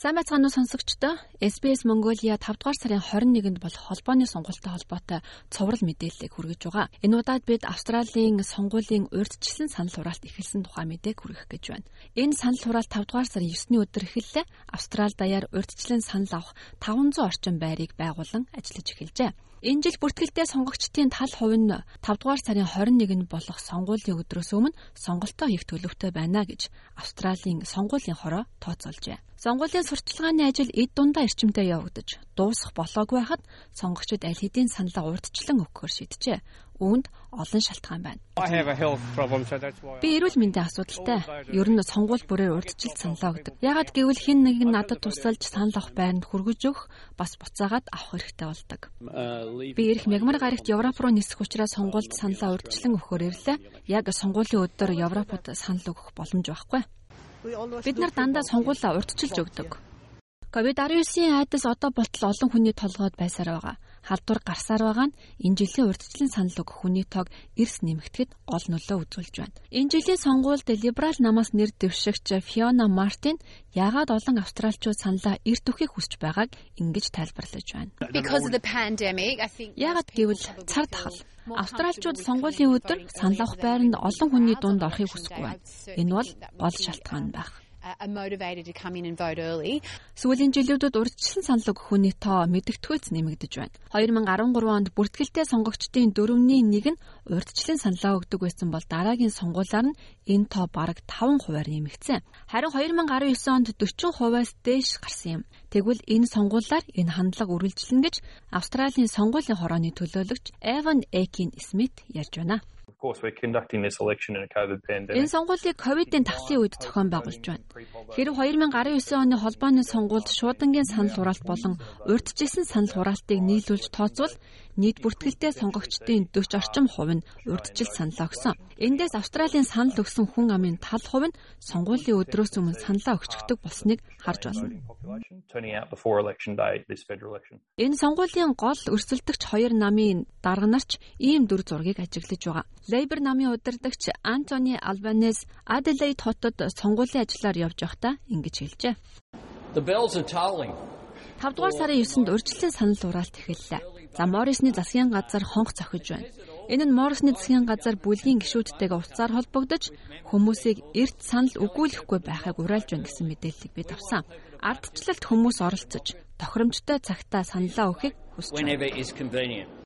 Сайн байцгаана уу сонсогчдоо. SBS Mongolia 5 дугаар сарын 21-нд болох холбооны сонгуультай холбоотой цоврал мэдээллийг хүргэж байгаа. Энэ удаад бид Австралийн сонгуулийн урьдчилсан санал хураалт эхэлсэн тухай мэдээг хүргэх гэж байна. Энэ санал хураалт 5 дугаар сарын 9-ний өдөр эхэллээ. Австрал даяар урьдчилан санал авах 500 орчим байрыг байгуулан ажиллаж эхэлжээ. Энэ жил бүртгэлтэй сонгогчдын тал хувь нь 5 дугаар сарын 21-нд болох сонгуулийн өдрөөс өмнө сонголтоо хийх төлөвтэй байна гэж Австралийн сонгуулийн хороо тооцоолжээ. Сонгуулийн сурталчилгааны ажил эд дундаа эрчимтэй явагдаж дуусах болоогүй байхад сонгогчид аль хэдийн саналаа урдчлан өгөхөөр шийджээ үүнд олон шалтгаан байна. Би эрүүл мэндийн асуудалтай. Ер нь сонгуул бүрээр урдчилт саналаа өгдөг. Ягаад гэвэл хэн нэг нь надад тусалж санал авах байранд хүргэж өгөх бас буцаагаад авах хэрэгтэй болдог. Би эрх мягмар гарагт Европ руу нисэх учраас сонгуульд саналаа урдчлан өгөхөөр ирлээ. Яг сонгуулийн өдөр Европод санал өгөх боломж байхгүй. Бид нар дандаа сонгуулаа урдчилж өгдөг. COVID-19-ийн айдас одоо болтол олон хүний толгойд байсаар байгаа халдвар гарсаар байгаа нь энэ жилийн урьдчилан санал өгөх хүний тоог эрс нэмэгдэхэд гол нөлөө үзүүлж байна. Энэ жилийн сонгуульд либерал намаас нэр дэвшигч Фиона Мартин яагаад олон австралчууд саналаа эрт өгөхийг хүсэж байгааг ингэж тайлбарлаж байна. Яагаад гэвэл цар тахал Австралчууд сонгуулийн өдөр санал авах байранд олон хүний дунд орохыг хүсэхгүй байна. Энэ бол гол шалтгаан байх are motivated to come in and vote early. Сүүлийн жилүүдэд урьдчилан санал өгөх хүний тоо мэдэгдэхүйц нэмэгдэж байна. 2013 онд бүртгэлтэй сонгогчдын 4-ний 1 нь урьдчилан саналаа өгдөг байсан бол дараагийн сонгуулиар нь энэ тоо бараг 5 хувиар нэмэгдсэн. Харин 2019 онд 40 хувиас дээш гарсан юм. Тэгвэл энэ сонгуулиар энэ хандлага үргэлжлэнэ гэж Австралийн сонгуулийн хорооны төлөөлөгч Evan Ekin Smith ярьж байна. Энэ сонгуулийг ковидын тахлын үед зохион байгуулж байна. Хэрв 2019 оны холбооны сонгуульд шуудангийн санал хураалт болон урьдчилсан санал хураалтыг нийлүүлж тооцвол нийт бүртгэлтэй сонгогчдын 40 орчим хувь нь урьдчил саналаа өгсөн. Эндээс Австралийн санал өгсөн хүн амын тал хувь нь сонгуулийн өдрөөс өмнө саналаа өгчдөг болсныг харж байна. Энэ сонгуулийн гол өрсөлдөгч хоёр намын дарга нарч ийм дүр зургийг ажиглаж байгаа. Лейбер намын удирдагч Антони Албанес Аделейд хотод сонгуулийн ажиллаар явж байхдаа ингэж хэлжээ. 5 дугаар сарын 9-нд урьдчилан санал хураалт эхэллээ. За Моррисны засгийн газар хонх зохиж байна. Энэ нь Моррисны засгийн газар бүлгийн гишүүдтэйгээ уулзаар холбогдож хүмүүсийг эрт санал өгүүлэхгүй байхыг уриалж байна гэсэн мэдээллийг бид авсан. Ардчлалт хүмүүс оролцож тохиромжтой цагтаа саналаа өгөхийг хүсэж байна.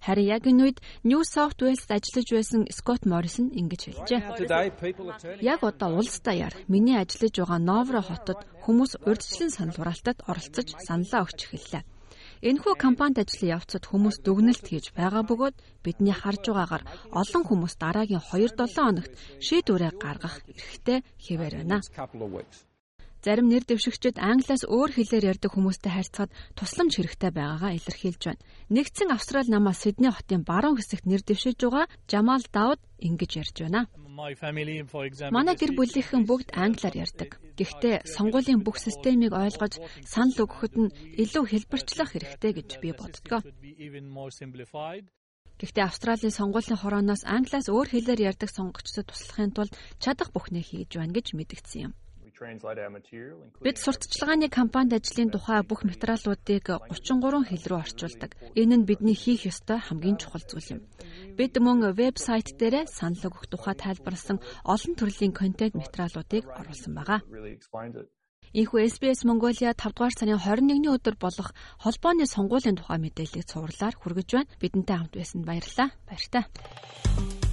Харин яг энэ үед New South Wales-д ажиллаж байсан Scott Morrison ингэж хэлжээ. Яг одоо улс даяар миний ажиллаж байгаа Новро хотод хүмүүс урьдчилан санал хураалтад оролцож саналаа өгч эхэллээ. Энэхүү компанид ажлын явцад хүмүүс дүгнэлт хийж байгаа бөгөөд бидний харж байгаагаар олон хүмүүс дараагийн 2-7 хоногт шийдвэрээ гаргах эрхтэй хэвээр байна. Зарим нэр дэвшигчид англиас өөр хэлээр ярьдаг хүмүүстэй харьцаад тусламж хэрэгтэй байгаагаа илэрхийлж байна. Нэгдсэн Австрали намаас Сидней хотын баруун хэсэгт нэр дэвшиж байгаа Жамал Давд ингэж ярьж байна. Манай гэр бүлийнхэн бүгд англиар ярьдаг. Гэхдээ сонгуулийн бүх системийг ойлгож санал өгөхөд нь илүү хэлбэрчлэх хэрэгтэй гэж би боддог. Гэхдээ Австралийн сонгуулийн хорооноос англиас өөр хэлээр ярьдаг сонгогчдод туслахын тулд чадах бүхнээ хийж байна гэж мэдгдсэн юм. Бид сурталчилгааны компанид ажлын тухай бүх материалуудыг 33 хэл рүү орчуулдаг. Энэ нь бидний хийх ёстой хамгийн чухал зүйл юм. Бид мөн вебсайт дээр санал өгөх тухай тайлбарласан олон төрлийн контент материалуудыг оруулсан байгаа. Ийхүү SBS Mongolia 5 дугаар сарын 21-ний өдөр болох холбооны сонгуулийн тухай мэдээллийг цувралаар хүргэж байна. Бидэнтэй хамт байсанд баярлалаа. Баяртай.